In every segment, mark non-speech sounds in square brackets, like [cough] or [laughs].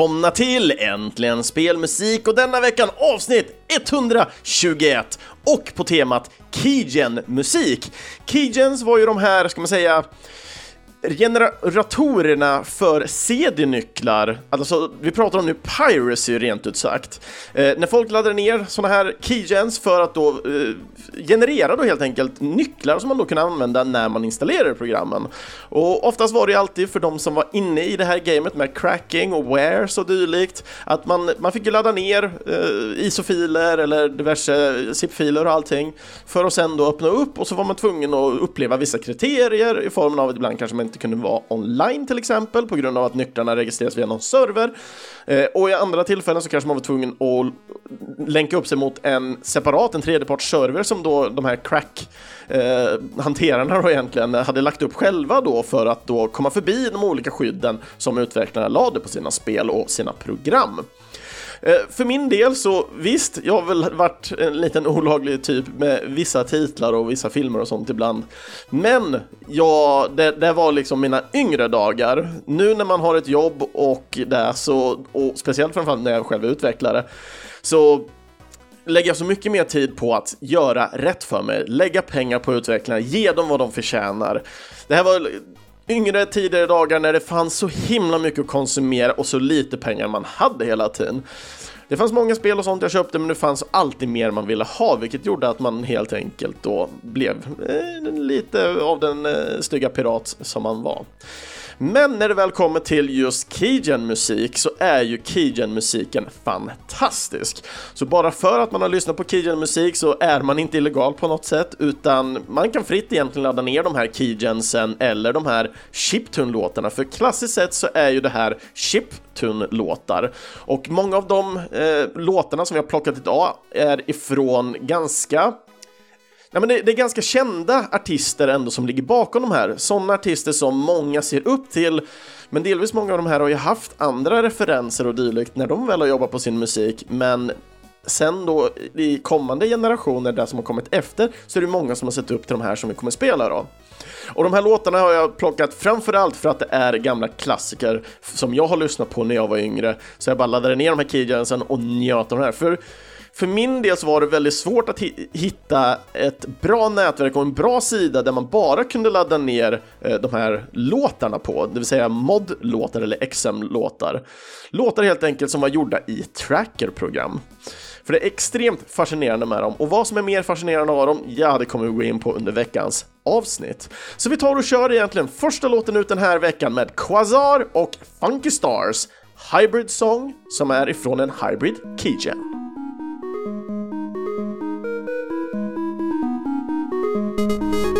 Välkomna till Äntligen Spelmusik och denna veckan avsnitt 121 och på temat Keygen-musik. Keygens var ju de här, ska man säga, generatorerna för CD-nycklar, alltså vi pratar om nu piracy rent ut sagt. Eh, när folk laddade ner sådana här keygens för att då eh, generera då helt enkelt nycklar som man då kunde använda när man installerar programmen. Och oftast var det alltid för de som var inne i det här gamet med cracking och wares och dylikt, att man, man fick ju ladda ner eh, ISO-filer eller diverse zip-filer och allting för att sen då öppna upp och så var man tvungen att uppleva vissa kriterier i formen av att ibland kanske man inte kunde vara online till exempel på grund av att nycklarna registreras via någon server. Eh, och i andra tillfällen så kanske man var tvungen att länka upp sig mot en separat, en tredjeparts server som då de här crack eh, hanterarna då egentligen hade lagt upp själva då för att då komma förbi de olika skydden som utvecklarna lade på sina spel och sina program. Eh, för min del så visst, jag har väl varit en liten olaglig typ med vissa titlar och vissa filmer och sånt ibland. Men ja, det, det var liksom mina yngre dagar. Nu när man har ett jobb och det så, och speciellt framförallt när jag själv är utvecklare, så lägger jag så mycket mer tid på att göra rätt för mig, lägga pengar på utvecklarna, ge dem vad de förtjänar. Det här var yngre tidigare dagar när det fanns så himla mycket att konsumera och så lite pengar man hade hela tiden. Det fanns många spel och sånt jag köpte men det fanns alltid mer man ville ha vilket gjorde att man helt enkelt då blev eh, lite av den eh, stygga pirat som man var. Men när det väl kommer till just Keygen-musik så är ju Keygen-musiken fantastisk. Så bara för att man har lyssnat på Keygen-musik så är man inte illegal på något sätt, utan man kan fritt egentligen ladda ner de här Keygensen eller de här chiptune-låtarna, för klassiskt sett så är ju det här chiptune-låtar. Och många av de eh, låtarna som vi har plockat idag är ifrån ganska Ja, men det, det, är ganska kända artister ändå som ligger bakom de här. Sådana artister som många ser upp till. Men delvis många av de här har ju haft andra referenser och dylikt när de väl har jobbat på sin musik. Men sen då i kommande generationer, där som har kommit efter, så är det många som har sett upp till de här som vi kommer spela då. Och de här låtarna har jag plockat framförallt för att det är gamla klassiker som jag har lyssnat på när jag var yngre. Så jag bara laddade ner de här keygensen och njöt av de här. För för min del så var det väldigt svårt att hitta ett bra nätverk och en bra sida där man bara kunde ladda ner eh, de här låtarna på, det vill säga mod-låtar eller XM-låtar. Låtar helt enkelt som var gjorda i tracker-program. För det är extremt fascinerande med dem och vad som är mer fascinerande av dem, ja, det kommer vi gå in på under veckans avsnitt. Så vi tar och kör egentligen första låten ut den här veckan med Quasar och Funky Stars Hybrid Song som är ifrån en Hybrid Keygen. you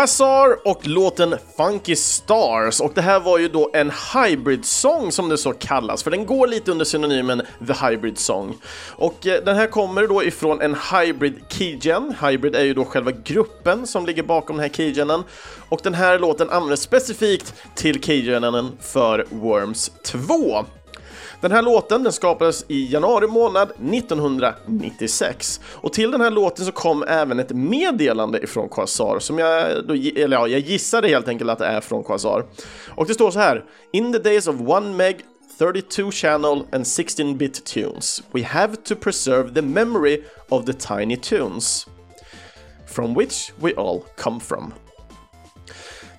Quasar och låten Funky Stars och det här var ju då en hybrid song som det så kallas för den går lite under synonymen The Hybrid Song. Och eh, den här kommer då ifrån en Hybrid Keygen. Hybrid är ju då själva gruppen som ligger bakom den här keygenen och den här låten används specifikt till keygenen för Worms 2. Den här låten den skapades i januari månad 1996 och till den här låten så kom även ett meddelande ifrån Quasar som jag, då, eller ja, jag gissade helt enkelt att det är från Quasar. Och det står så här: In the days of one meg 32 channel and 16-bit tunes. We have to preserve the memory of the tiny tunes from which we all come from.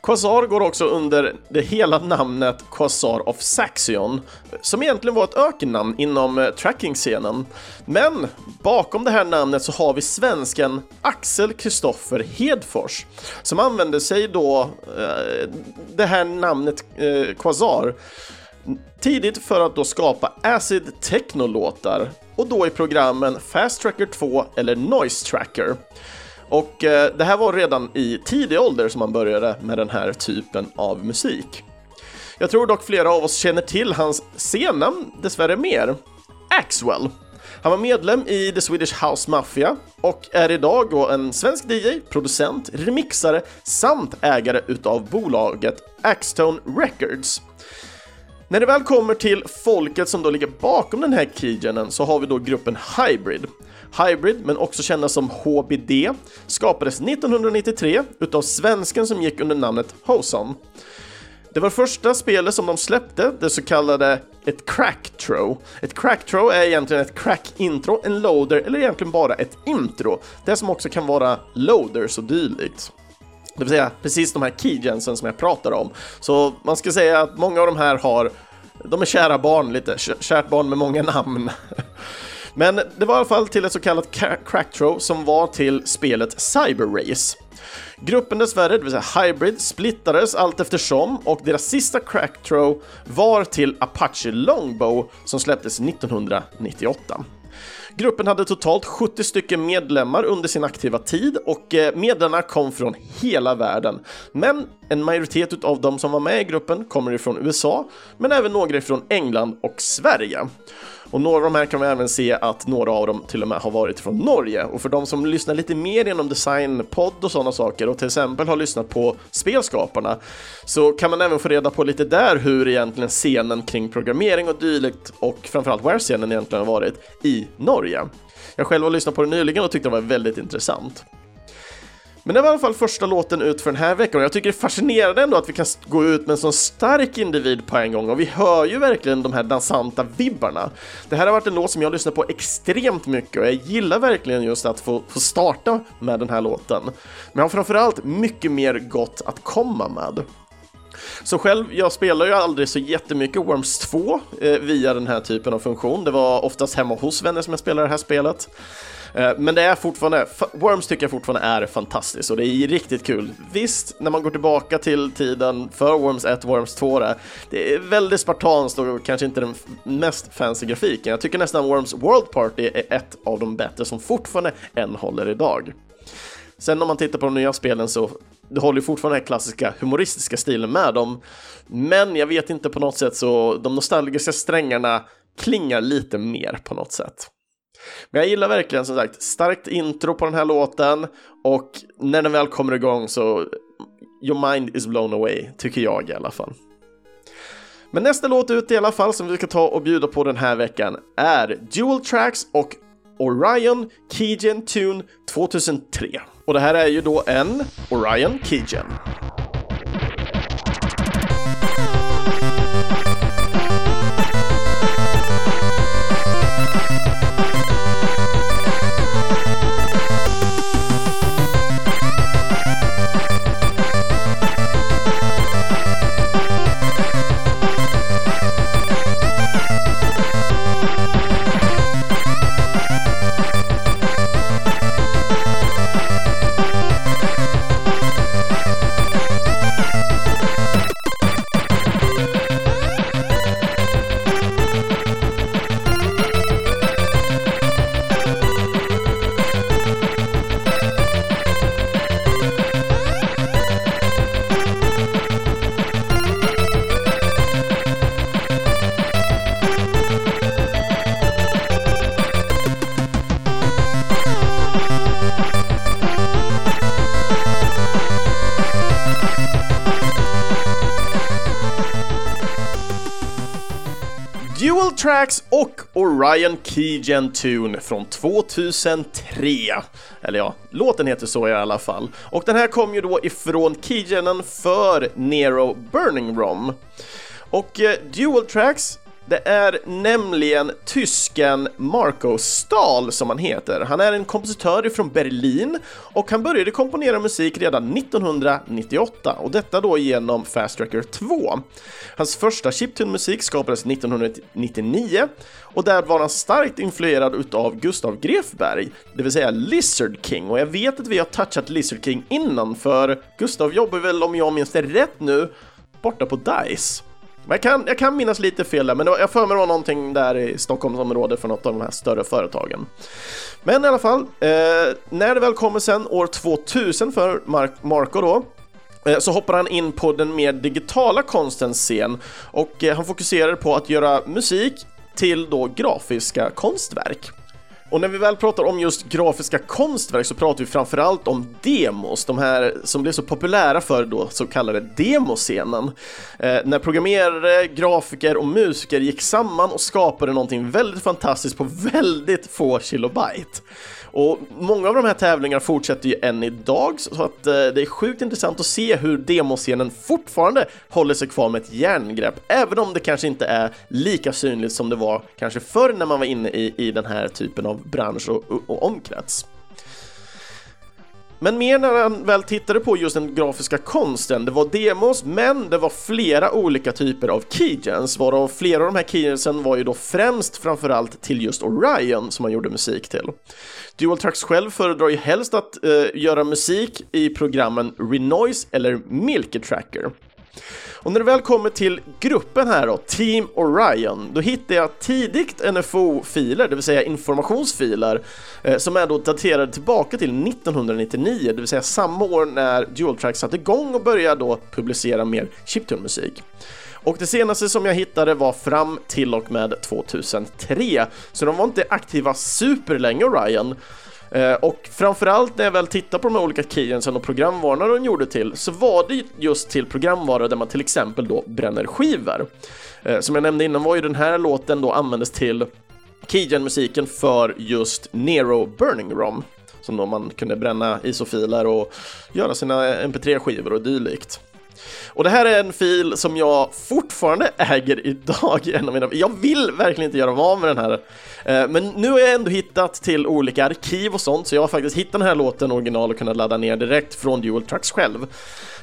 Quasar går också under det hela namnet Quasar of Saxion, som egentligen var ett ökennamn inom eh, tracking-scenen. Men bakom det här namnet så har vi svensken Axel Kristoffer Hedfors, som använde sig då eh, det här namnet eh, Quasar tidigt för att då skapa acid techno-låtar och då i programmen Fast Tracker 2 eller Noise Tracker. Och eh, det här var redan i tidig ålder som han började med den här typen av musik. Jag tror dock flera av oss känner till hans scennamn dessvärre mer, Axwell. Han var medlem i The Swedish House Mafia och är idag då en svensk DJ, producent, remixare samt ägare utav bolaget Axtone Records. När det väl kommer till folket som då ligger bakom den här keygenen så har vi då gruppen Hybrid. Hybrid, men också kända som HBD, skapades 1993 utav svensken som gick under namnet Hoson. Det var första spelet som de släppte, det så kallade ett crack tro. Ett crack tro är egentligen ett crack-intro, en loader eller egentligen bara ett intro. Det som också kan vara loaders och dylikt. Det vill säga precis de här keygensen som jag pratar om. Så man ska säga att många av de här har, de är kära barn lite, kärt barn med många namn. [laughs] Men det var i alla fall till ett så kallat crackthrow som var till spelet Cyber Race. Gruppen dessvärre, det vill säga Hybrid, splittades allt eftersom och deras sista crackthrow var till Apache Longbow som släpptes 1998. Gruppen hade totalt 70 stycken medlemmar under sin aktiva tid och eh, medlemmarna kom från hela världen. Men en majoritet av de som var med i gruppen kommer ifrån USA, men även några ifrån England och Sverige. Och några av de här kan vi även se att några av dem till och med har varit från Norge. Och för de som lyssnar lite mer genom designpodd och sådana saker och till exempel har lyssnat på spelskaparna så kan man även få reda på lite där hur egentligen scenen kring programmering och dylikt och framförallt where-scenen egentligen har varit i Norge. Jag själv har lyssnat på det nyligen och tyckte det var väldigt intressant. Men det var i alla fall första låten ut för den här veckan och jag tycker det är fascinerande ändå att vi kan gå ut med en sån stark individ på en gång och vi hör ju verkligen de här dansanta vibbarna. Det här har varit en låt som jag lyssnat på extremt mycket och jag gillar verkligen just att få, få starta med den här låten. Men jag har framförallt mycket mer gott att komma med. Så själv, jag spelar ju aldrig så jättemycket Worms 2 eh, via den här typen av funktion. Det var oftast hemma hos vänner som jag spelade det här spelet. Eh, men det är fortfarande, Worms tycker jag fortfarande är fantastiskt och det är riktigt kul. Visst, när man går tillbaka till tiden för Worms 1, Worms 2, det är väldigt spartanskt och kanske inte den mest fancy grafiken. Jag tycker nästan Worms World Party är ett av de bättre som fortfarande än håller idag. Sen om man tittar på de nya spelen så det håller fortfarande den klassiska humoristiska stilen med dem. Men jag vet inte på något sätt så de nostalgiska strängarna klingar lite mer på något sätt. Men jag gillar verkligen som sagt starkt intro på den här låten och när den väl kommer igång så your mind is blown away, tycker jag i alla fall. Men nästa låt ut i alla fall som vi ska ta och bjuda på den här veckan är Dual Tracks och Orion Keygen Tune 2003. Och det här är ju då en Orion Keygen. Brian Orion Keygen Tune från 2003. Eller ja, låten heter så i alla fall. Och den här kom ju då ifrån keygenen för Nero Burning Rom. Och eh, Dual Tracks det är nämligen tysken Marco Stahl som han heter. Han är en kompositör från Berlin och han började komponera musik redan 1998 och detta då genom Fast Tracker 2. Hans första chiptune-musik skapades 1999 och där var han starkt influerad utav Gustav Grefberg, det vill säga Lizard King och jag vet att vi har touchat Lizard King innan för Gustav jobbar väl om jag minns det rätt nu borta på DICE. Men jag kan, jag kan minnas lite fel där, men jag för mig det var någonting där i Stockholmsområdet för något av de här större företagen. Men i alla fall, eh, när det väl kommer sen år 2000 för Mark Marco då, eh, så hoppar han in på den mer digitala konstens scen och eh, han fokuserar på att göra musik till då grafiska konstverk. Och när vi väl pratar om just grafiska konstverk så pratar vi framförallt om demos, de här som blev så populära för då så kallade demoscenen. Eh, när programmerare, grafiker och musiker gick samman och skapade någonting väldigt fantastiskt på väldigt få kilobyte. Och många av de här tävlingarna fortsätter ju än idag, så att eh, det är sjukt intressant att se hur demoscenen fortfarande håller sig kvar med ett järngrepp, även om det kanske inte är lika synligt som det var kanske förr när man var inne i, i den här typen av bransch och, och, och omkrets. Men mer när han väl tittade på just den grafiska konsten, det var demos, men det var flera olika typer av keygens, varav flera av de här keygensen var ju då främst framförallt till just Orion som han gjorde musik till. Dual Tracks själv föredrar ju helst att eh, göra musik i programmen Renoise eller Milky Tracker. Och när det väl kommer till gruppen här då, Team Orion, då hittar jag tidigt NFO-filer, det vill säga informationsfiler, eh, som är då daterade tillbaka till 1999, det vill säga samma år när Dual Track satte igång och började då publicera mer chiptune-musik. Och det senaste som jag hittade var fram till och med 2003, så de var inte aktiva superlänge Orion, Eh, och framförallt när jag väl tittar på de här olika keyensen och programvarorna de gjorde till så var det just till programvaror där man till exempel då bränner skivor. Eh, som jag nämnde innan var ju den här låten då användes till keygen-musiken för just Nero Burning Rom som då man kunde bränna isofiler och göra sina mp3-skivor och dylikt. Och det här är en fil som jag fortfarande äger idag. [laughs] En av mina, jag vill verkligen inte göra mig av med den här. Eh, men nu har jag ändå hittat till olika arkiv och sånt, så jag har faktiskt hittat den här låten original och kunnat ladda ner direkt från Dual Tracks själv.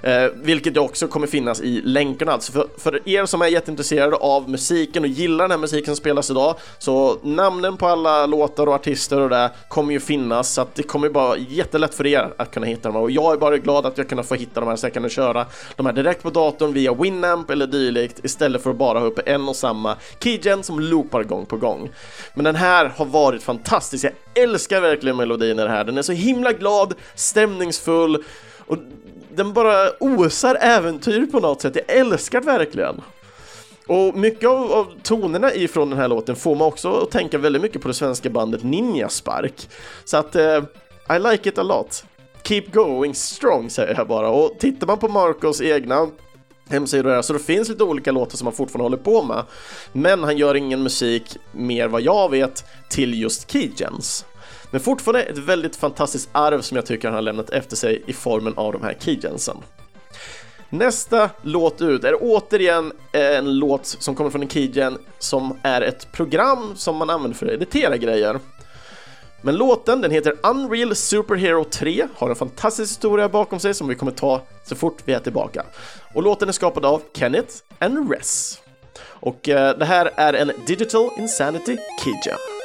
Eh, vilket också kommer finnas i länkarna. Alltså för, för er som är jätteintresserade av musiken och gillar den här musiken som spelas idag, så namnen på alla låtar och artister och det kommer ju finnas, så att det kommer ju bara jättelätt för er att kunna hitta dem. Och jag är bara glad att jag kunnat få hitta de här så jag kan köra de här direkt på datorn via Winamp eller dylikt istället för att bara ha uppe en och samma keygen som loopar gång på gång. Men den här har varit fantastisk, jag älskar verkligen melodin i det här, den är så himla glad, stämningsfull och den bara osar äventyr på något sätt, jag älskar verkligen. Och mycket av, av tonerna ifrån den här låten får man också att tänka väldigt mycket på det svenska bandet Ninja Spark. Så att, eh, I like it a lot. Keep going strong säger jag bara. Och tittar man på Marcos egna hemsidor där, så det finns lite olika låtar som han fortfarande håller på med. Men han gör ingen musik mer vad jag vet till just Keygens. Men fortfarande ett väldigt fantastiskt arv som jag tycker han har lämnat efter sig i formen av de här keygensen. Nästa låt ut är återigen eh, en låt som kommer från en keygen som är ett program som man använder för att editera grejer. Men låten, den heter Unreal Superhero 3, har en fantastisk historia bakom sig som vi kommer ta så fort vi är tillbaka. Och låten är skapad av Kenneth and Res. Och eh, det här är en Digital Insanity Keygen.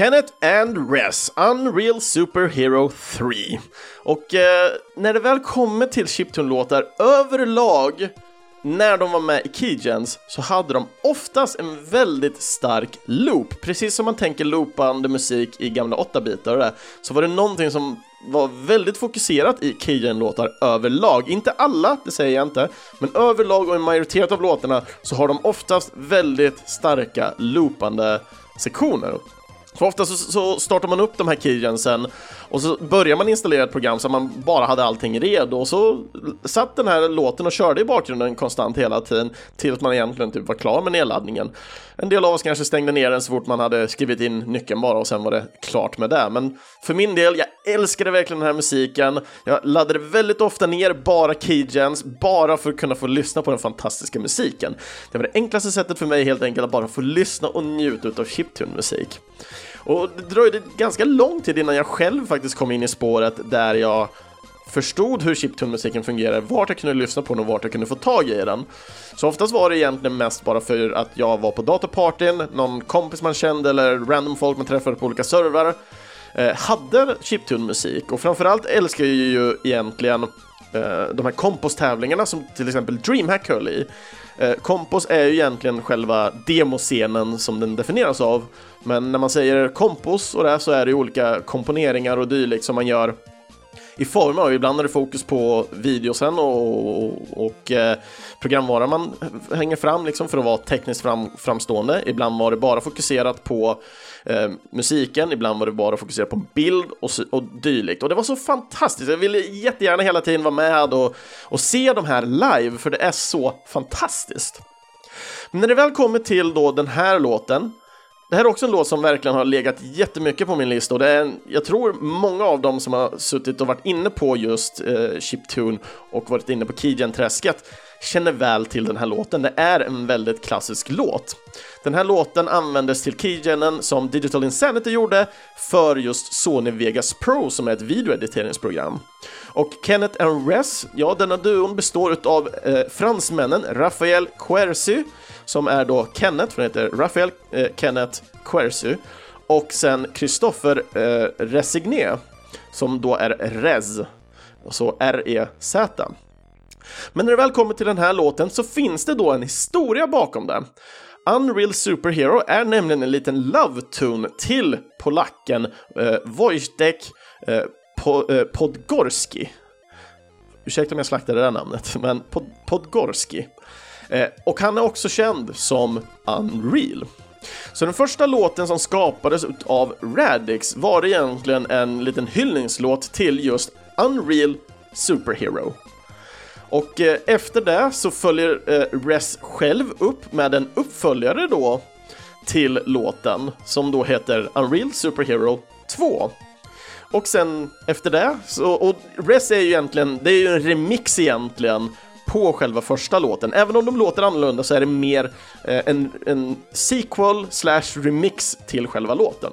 Kenneth and Res, Unreal Superhero 3. Och eh, när det väl kommer till chiptune-låtar överlag när de var med i Keygens så hade de oftast en väldigt stark loop. Precis som man tänker loopande musik i gamla 8-bitar och det, så var det någonting som var väldigt fokuserat i Keygen-låtar överlag. Inte alla, det säger jag inte, men överlag och en majoritet av låtarna så har de oftast väldigt starka loopande sektioner. För ofta så, så, startar man upp de här keygensen och så börjar man installera ett program så att man bara hade allting redo och så satt den här låten och körde i bakgrunden konstant hela tiden tills man egentligen typ var klar med nedladdningen. En del av oss kanske stängde ner den så fort man hade skrivit in nyckeln bara och sen var det klart med det. Men för min del, jag älskade verkligen den här musiken. Jag laddade väldigt ofta ner bara keygens bara för att kunna få lyssna på den fantastiska musiken. Det var det enklaste sättet för mig helt enkelt att bara få lyssna och njuta av chiptune-musik. Och det dröjde ganska lång tid innan jag själv faktiskt kom in i spåret där jag förstod hur chiptune-musiken fungerar, vart jag kunde lyssna på den och vart jag kunde få tag i den. Så oftast var det egentligen mest bara för att jag var på datorpartyn, någon kompis man kände eller random folk man träffade på olika servrar eh, hade chiptune-musik och framförallt älskar jag ju egentligen eh, de här kompostävlingarna som till exempel DreamHack höll i. Eh, kompos är ju egentligen själva demoscenen som den definieras av, men när man säger kompos och det så är det ju olika komponeringar och dylikt som man gör i form av, ibland är det fokus på videosen och, och, och eh, programvara man hänger fram liksom för att vara tekniskt fram, framstående. Ibland var det bara fokuserat på eh, musiken, ibland var det bara fokuserat på bild och, och dylikt. Och det var så fantastiskt, jag ville jättegärna hela tiden vara med och, och se de här live, för det är så fantastiskt. Men när det väl kommer till då den här låten det här är också en låt som verkligen har legat jättemycket på min lista och det är en, jag tror många av dem som har suttit och varit inne på just eh, chiptune och varit inne på Keygen-träsket känner väl till den här låten. Det är en väldigt klassisk låt. Den här låten användes till keygenen som Digital Insanity gjorde för just Sony Vegas Pro som är ett videoediteringsprogram. Och Kenneth and Res, ja denna duon består av eh, fransmännen Raphael Quercy som är då Kenneth, för han heter Raphael eh, Kenneth Quersu, och sen Christopher eh, Resigné, som då är Rez, så R-E-Z. Men när det väl kommer till den här låten så finns det då en historia bakom det. Unreal Superhero är nämligen en liten love tune till polacken eh, Wojtek eh, po, eh, Podgorski. Ursäkta om jag slaktade det där namnet, [laughs] men Pod, Podgorski. Eh, och han är också känd som Unreal. Så den första låten som skapades av Radix var egentligen en liten hyllningslåt till just Unreal Superhero. Och eh, efter det så följer eh, Res själv upp med en uppföljare då till låten som då heter Unreal Superhero 2. Och sen efter det, så, och Res är ju egentligen, det är ju en remix egentligen på själva första låten. Även om de låter annorlunda så är det mer eh, en, en sequel slash remix till själva låten.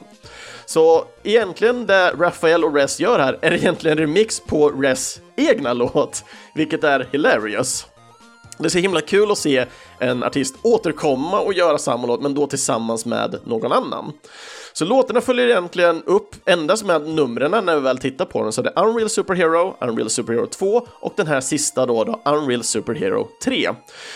Så egentligen det Rafael och Res gör här är [laughs] egentligen en remix på Res egna låt, vilket är hilarious. Det är så himla kul att se en artist återkomma och göra samma låt, men då tillsammans med någon annan. Så låtarna följer egentligen upp endast med numren när vi väl tittar på den. Så det är Unreal Superhero, Unreal Superhero 2 och den här sista då, då Unreal Superhero 3.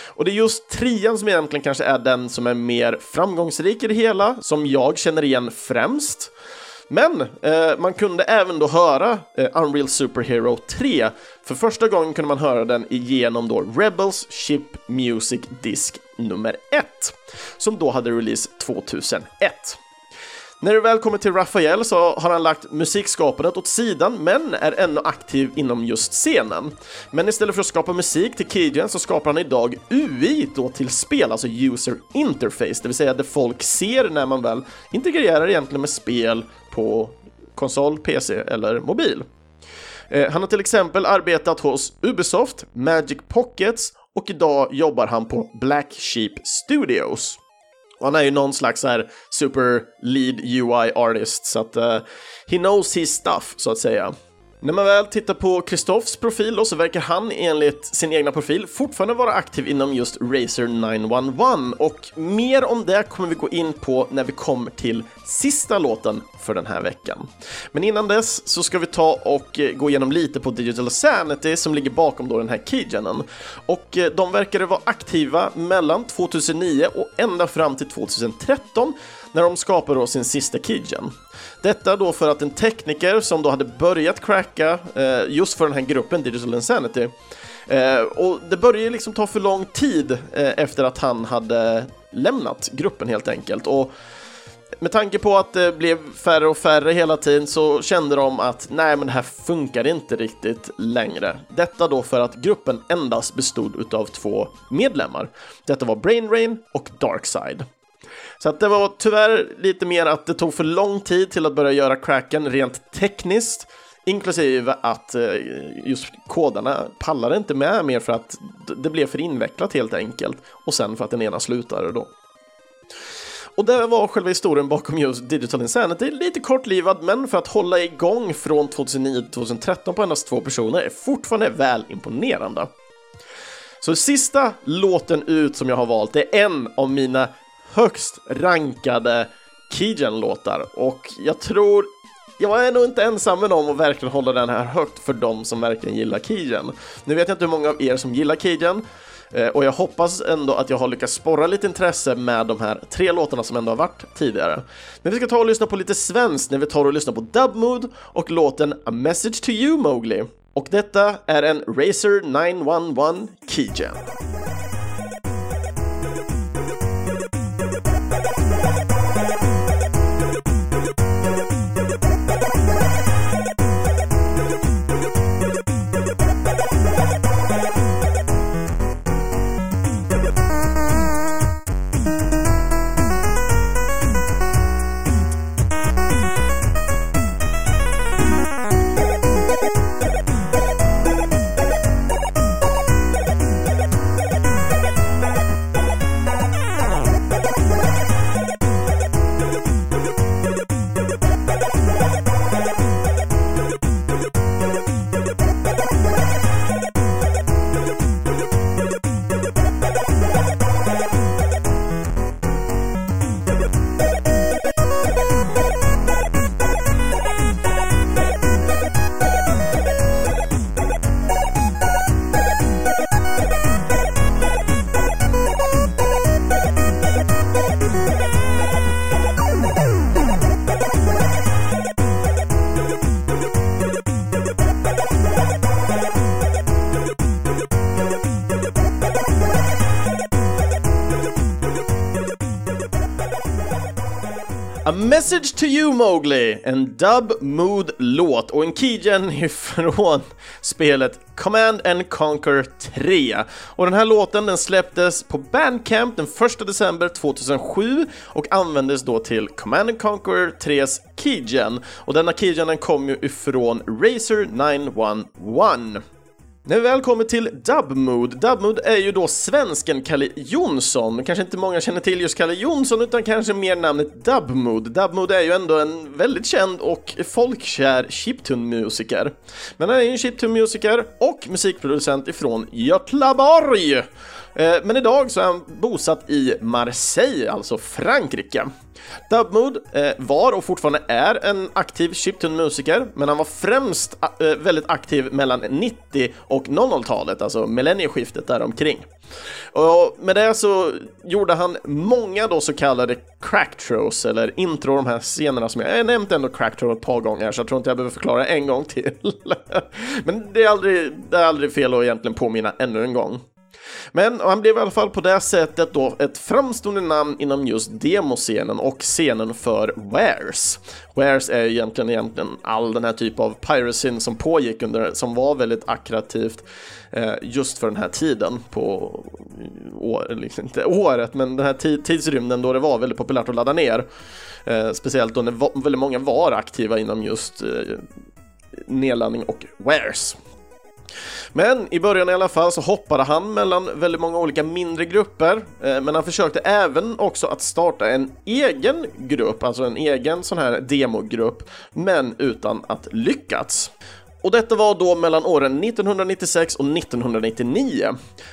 Och det är just trean som egentligen kanske är den som är mer framgångsrik i det hela, som jag känner igen främst. Men eh, man kunde även då höra eh, Unreal Superhero 3. För första gången kunde man höra den igenom då Rebels Ship Music Disc nummer 1, som då hade release 2001. När det väl kommer till Rafael så har han lagt musikskapandet åt sidan men är ännu aktiv inom just scenen. Men istället för att skapa musik till Cajun så skapar han idag UI då till spel, alltså user interface, det vill säga det folk ser när man väl integrerar egentligen med spel på konsol, PC eller mobil. Eh, han har till exempel arbetat hos Ubisoft, Magic Pockets och idag jobbar han på Black Sheep Studios. Och han är ju någon slags här super lead UI artist så att uh, he knows his stuff så att säga. När man väl tittar på Kristoffs profil då, så verkar han enligt sin egna profil fortfarande vara aktiv inom just Razer 911 och mer om det kommer vi gå in på när vi kommer till sista låten för den här veckan. Men innan dess så ska vi ta och eh, gå igenom lite på Digital Sanity som ligger bakom då den här keygenen. Och eh, de verkade vara aktiva mellan 2009 och ända fram till 2013 när de skapade då sin sista keygen. Detta då för att en tekniker som då hade börjat cracka eh, just för den här gruppen Digital Insanity eh, och det började liksom ta för lång tid eh, efter att han hade lämnat gruppen helt enkelt. Och med tanke på att det blev färre och färre hela tiden så kände de att nej, men det här funkar inte riktigt längre. Detta då för att gruppen endast bestod av två medlemmar. Detta var Brain Rain och Darkside. Så att det var tyvärr lite mer att det tog för lång tid till att börja göra cracken rent tekniskt. Inklusive att eh, just kodarna pallade inte med mer för att det blev för invecklat helt enkelt. Och sen för att den ena slutade då. Och det var själva historien bakom just Digital Insanity. Lite kortlivad, men för att hålla igång från 2009 till 2013 på endast två personer är fortfarande väl imponerande. Så sista låten ut som jag har valt är en av mina högst rankade Keygen-låtar och jag tror jag är nog inte ensam med dem att verkligen hålla den här högt för de som verkligen gillar Keygen. Nu vet jag inte hur många av er som gillar Keygen, eh, och jag hoppas ändå att jag har lyckats sporra lite intresse med de här tre låtarna som ändå har varit tidigare. Men vi ska ta och lyssna på lite svenskt när vi tar och lyssnar på Dubmood och låten A Message to You Mowgli. Och detta är en Razer 911 Keygen. Message to You Mowgli, en dub mood-låt och en keygen [laughs] ifrån spelet Command and Conquer 3. Och den här låten den släpptes på Bandcamp den 1 december 2007 och användes då till Command and Conquer 3s keygen. Och denna keygen den kom ju ifrån Razer 911. När vi väl kommer till Dubmood, Dubmood är ju då svensken Kalle Jonsson. Kanske inte många känner till just Kalle Jonsson utan kanske mer namnet Dubmood. Dubmood är ju ändå en väldigt känd och folkkär chiptune-musiker. Men han är ju en chiptune-musiker och musikproducent ifrån Götlaborg. Eh, men idag så är han bosatt i Marseille, alltså Frankrike. Dubmood eh, var och fortfarande är en aktiv chiptune-musiker, men han var främst eh, väldigt aktiv mellan 90 och 00-talet, alltså millennieskiftet däromkring. Och med det så gjorde han många då så kallade cracktros, eller intro, de här scenerna som jag, jag nämnt ändå crackthrow ett par gånger, så jag tror inte jag behöver förklara en gång till. [laughs] men det är, aldrig, det är aldrig fel att egentligen påminna ännu en gång. Men han blev i alla fall på det sättet då ett framstående namn inom just demoscenen och scenen för Wares. Wares är egentligen, egentligen all den här typen av piracy som pågick under, som var väldigt attraktivt eh, just för den här tiden på år, liksom, inte året, men den här tidsrymden då det var väldigt populärt att ladda ner. Eh, speciellt då när väldigt många var aktiva inom just eh, nedladdning och Wares. Men i början i alla fall så hoppade han mellan väldigt många olika mindre grupper, eh, men han försökte även också att starta en egen grupp, alltså en egen sån här demogrupp, men utan att lyckats. Och detta var då mellan åren 1996 och 1999.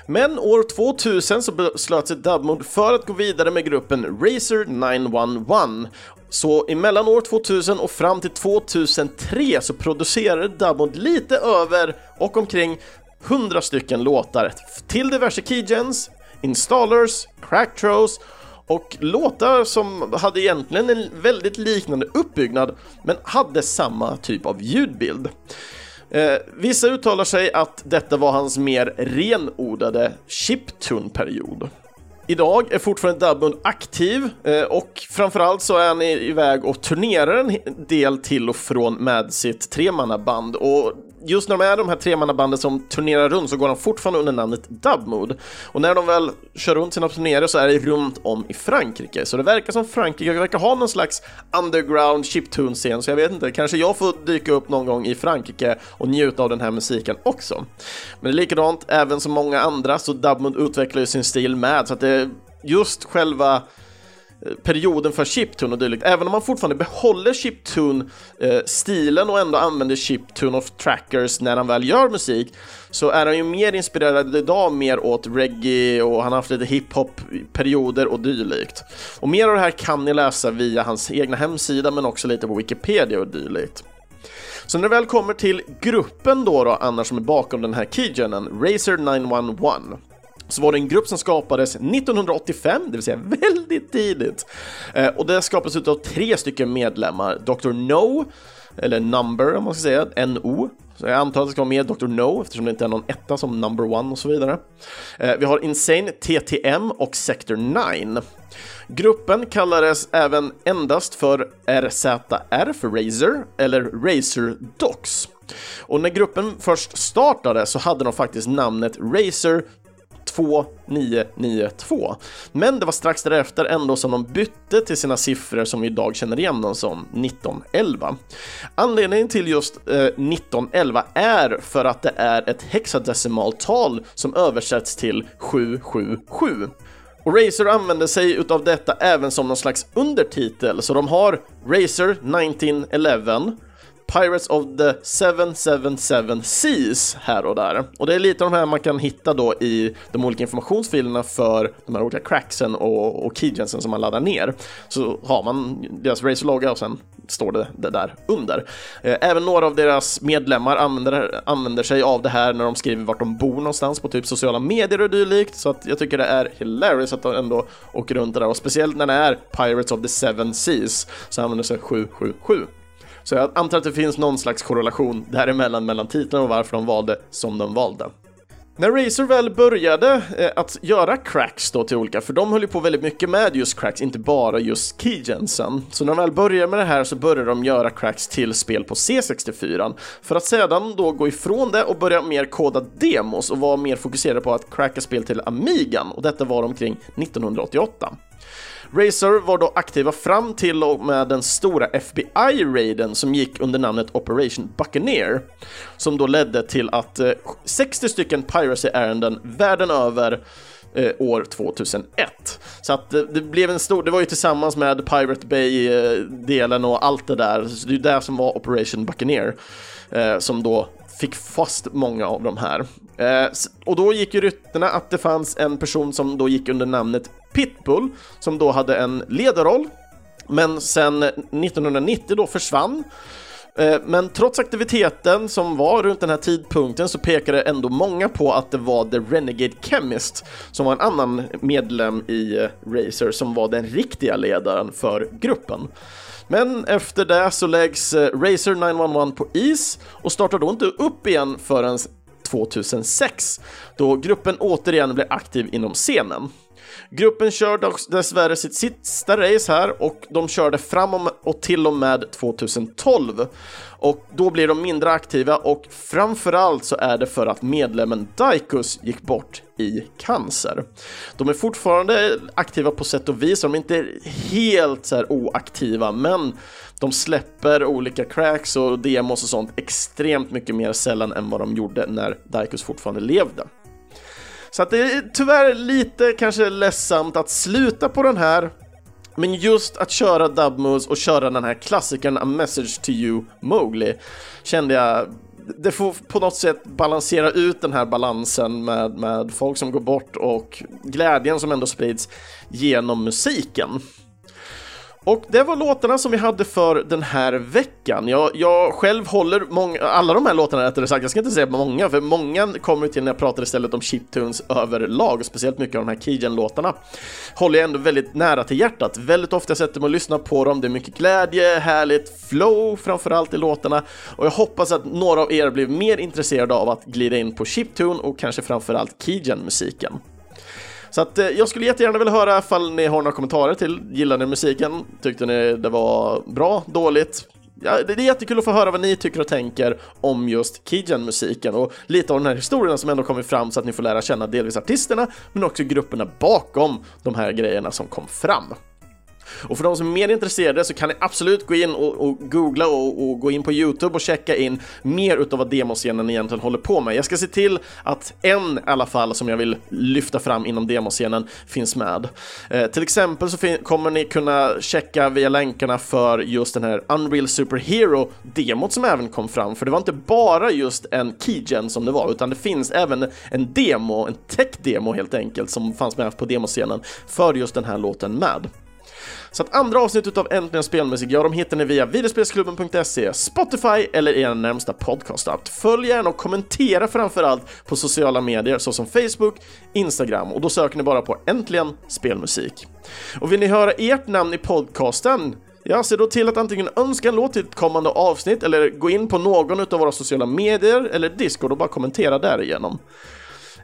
Men år 2000 så beslöt sig Dubmode för att gå vidare med gruppen Razer 911 så emellan år 2000 och fram till 2003 så producerade Dubmode lite över och omkring 100 stycken låtar till diverse keygens, installers, cracktros och låtar som hade egentligen en väldigt liknande uppbyggnad men hade samma typ av ljudbild. Eh, vissa uttalar sig att detta var hans mer renodlade chiptune-period. Idag är fortfarande Dubbund aktiv eh, och framförallt så är han iväg och turnerar en del till och från med sitt tremannaband. Och just när de är de här tremannabanden som turnerar runt så går de fortfarande under namnet Dubmood. Och när de väl kör runt sina turnéer så är det runt om i Frankrike. Så det verkar som Frankrike verkar ha någon slags underground chiptune-scen, så jag vet inte, kanske jag får dyka upp någon gång i Frankrike och njuta av den här musiken också. Men det är likadant, även som många andra, så Dubmood utvecklar ju sin stil med, så att det just själva perioden för chiptune och dylikt. Även om man fortfarande behåller chiptune-stilen eh, och ändå använder chiptune of trackers när han väl gör musik så är han ju mer inspirerad idag mer åt reggae och han har haft lite hiphop-perioder och dylikt. Och mer av det här kan ni läsa via hans egna hemsida men också lite på Wikipedia och dylikt. Så när det väl kommer till gruppen då, då annars som är bakom den här keygenen, Razer 911 så var det en grupp som skapades 1985, det vill säga [laughs] väldigt tidigt. Eh, och det skapades av tre stycken medlemmar, Dr. No, eller Number om man ska säga, NO. Så jag antar att det ska vara med Dr. No eftersom det inte är någon etta som Number One och så vidare. Eh, vi har Insane, TTM och Sector 9. Gruppen kallades även endast för RZR för Razer eller Razer Docs. Och när gruppen först startade så hade de faktiskt namnet Razer 2992. Men det var strax därefter ändå som de bytte till sina siffror som vi idag känner igen dem som 1911. Anledningen till just eh, 1911 är för att det är ett hexadecimaltal som översätts till 777. Och Razer använder sig utav detta även som någon slags undertitel, så de har Razer 1911 Pirates of the 777 Seas här och där. Och det är lite av de här man kan hitta då i de olika informationsfilerna för de här olika cracksen och, och keygensen som man laddar ner. Så har man deras racerlogga och sen står det, det där under. Eh, även några av deras medlemmar använder, använder sig av det här när de skriver vart de bor någonstans på typ sociala medier och dylikt, så att jag tycker det är hilarious att de ändå åker runt det där och speciellt när det är Pirates of the Seven Seas så använder sig 777. Så jag antar att det finns någon slags korrelation däremellan mellan titlarna och varför de valde som de valde. När Razer väl började eh, att göra cracks då till olika, för de höll ju på väldigt mycket med just cracks, inte bara just keygensen. Så när de väl började med det här så började de göra cracks till spel på C64 för att sedan då gå ifrån det och börja mer koda demos och vara mer fokuserade på att cracka spel till Amigan och detta var omkring 1988. Razer var då aktiva fram till och med den stora FBI-raiden som gick under namnet Operation Buccaneer, som då ledde till att eh, 60 stycken piracy-ärenden världen över eh, år 2001. Så att det, det, blev en stor, det var ju tillsammans med Pirate Bay-delen och allt det där, så det är det som var Operation Buccaneer, eh, som då fick fast många av de här. Eh, och då gick ju rytterna att det fanns en person som då gick under namnet Pitbull, som då hade en ledarroll, men sen 1990 då försvann. Eh, men trots aktiviteten som var runt den här tidpunkten så pekade ändå många på att det var The Renegade Chemist som var en annan medlem i eh, Razer som var den riktiga ledaren för gruppen. Men efter det så läggs eh, Razer 911 på is och startar då inte upp igen förrän 2006 då gruppen återigen blir aktiv inom scenen. Gruppen kör dessvärre sitt sista race här och de körde fram och till och med 2012. Och då blir de mindre aktiva och framförallt så är det för att medlemmen Daikus gick bort i cancer. De är fortfarande aktiva på sätt och vis, de är inte helt så här oaktiva, men de släpper olika cracks och demos och sånt extremt mycket mer sällan än vad de gjorde när Daikus fortfarande levde. Så att det är tyvärr lite kanske ledsamt att sluta på den här, men just att köra Dubmoves och köra den här klassikern A Message to You Mowgli kände jag det får på något sätt balansera ut den här balansen med, med folk som går bort och glädjen som ändå sprids genom musiken. Och det var låtarna som vi hade för den här veckan. Jag, jag själv håller många, alla de här låtarna rättare sagt, jag ska inte säga många, för många kommer till när jag pratar istället om chiptunes överlag, speciellt mycket av de här Keygen-låtarna. Håller jag ändå väldigt nära till hjärtat. Väldigt ofta sätter jag mig och lyssnar på dem, det är mycket glädje, härligt flow framförallt i låtarna och jag hoppas att några av er blir mer intresserade av att glida in på chiptune och kanske framförallt Keygen-musiken. Så att eh, jag skulle jättegärna vilja höra ifall ni har några kommentarer till, gillade ni musiken? Tyckte ni det var bra, dåligt? Ja, det är jättekul att få höra vad ni tycker och tänker om just Kijan-musiken och lite av den här historien som ändå kommit fram så att ni får lära känna delvis artisterna men också grupperna bakom de här grejerna som kom fram. Och för de som är mer intresserade så kan ni absolut gå in och, och googla och, och, gå in på Youtube och checka in mer utav vad demoscenen egentligen håller på med. Jag ska se till att en i alla fall som jag vill lyfta fram inom demoscenen finns med. Eh, till exempel så kommer ni kunna checka via länkarna för just den här Unreal Superhero-demot som även kom fram, för det var inte bara just en keygen som det var, utan det finns även en demo, en tech-demo helt enkelt, som fanns med på demoscenen för just den här låten med. Så att andra avsnittet av Äntligen Spelmusik, ja, de hittar ni via videospelsklubben.se, Spotify eller er närmsta podcastapp. Följ gärna och kommentera framförallt på sociala medier såsom Facebook, Instagram och då söker ni bara på Äntligen Spelmusik. Och vill ni höra ert namn i podcasten Ja, se då till att antingen önska en låt till ett kommande avsnitt eller gå in på någon av våra sociala medier eller Discord och bara kommentera därigenom.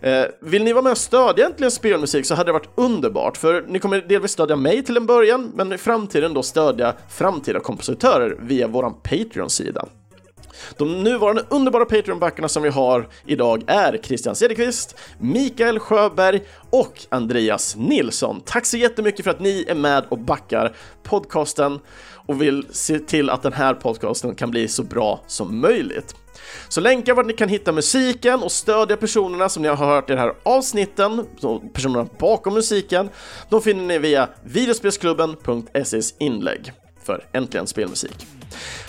Eh, vill ni vara med och stödja Äntligen Spelmusik så hade det varit underbart, för ni kommer delvis stödja mig till en början, men i framtiden då stödja framtida kompositörer via våran Patreon-sida. De nuvarande underbara Patreon-backarna som vi har idag är Christian Cederqvist, Mikael Sjöberg och Andreas Nilsson. Tack så jättemycket för att ni är med och backar podcasten och vill se till att den här podcasten kan bli så bra som möjligt. Så länkar vart ni kan hitta musiken och stödja personerna som ni har hört i de här avsnitten, personerna bakom musiken, de finner ni via videospelsklubben.ses inlägg för Äntligen Spelmusik.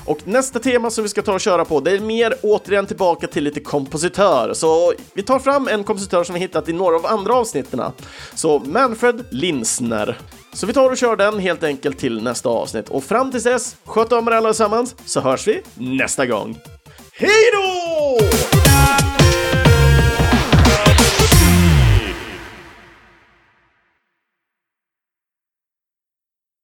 Och nästa tema som vi ska ta och köra på, det är mer återigen tillbaka till lite kompositör. Så vi tar fram en kompositör som vi hittat i några av andra avsnitten. Så Manfred Linsner. Så vi tar och kör den helt enkelt till nästa avsnitt. Och fram tills dess, sköt om er allesammans så hörs vi nästa gång. Hej då!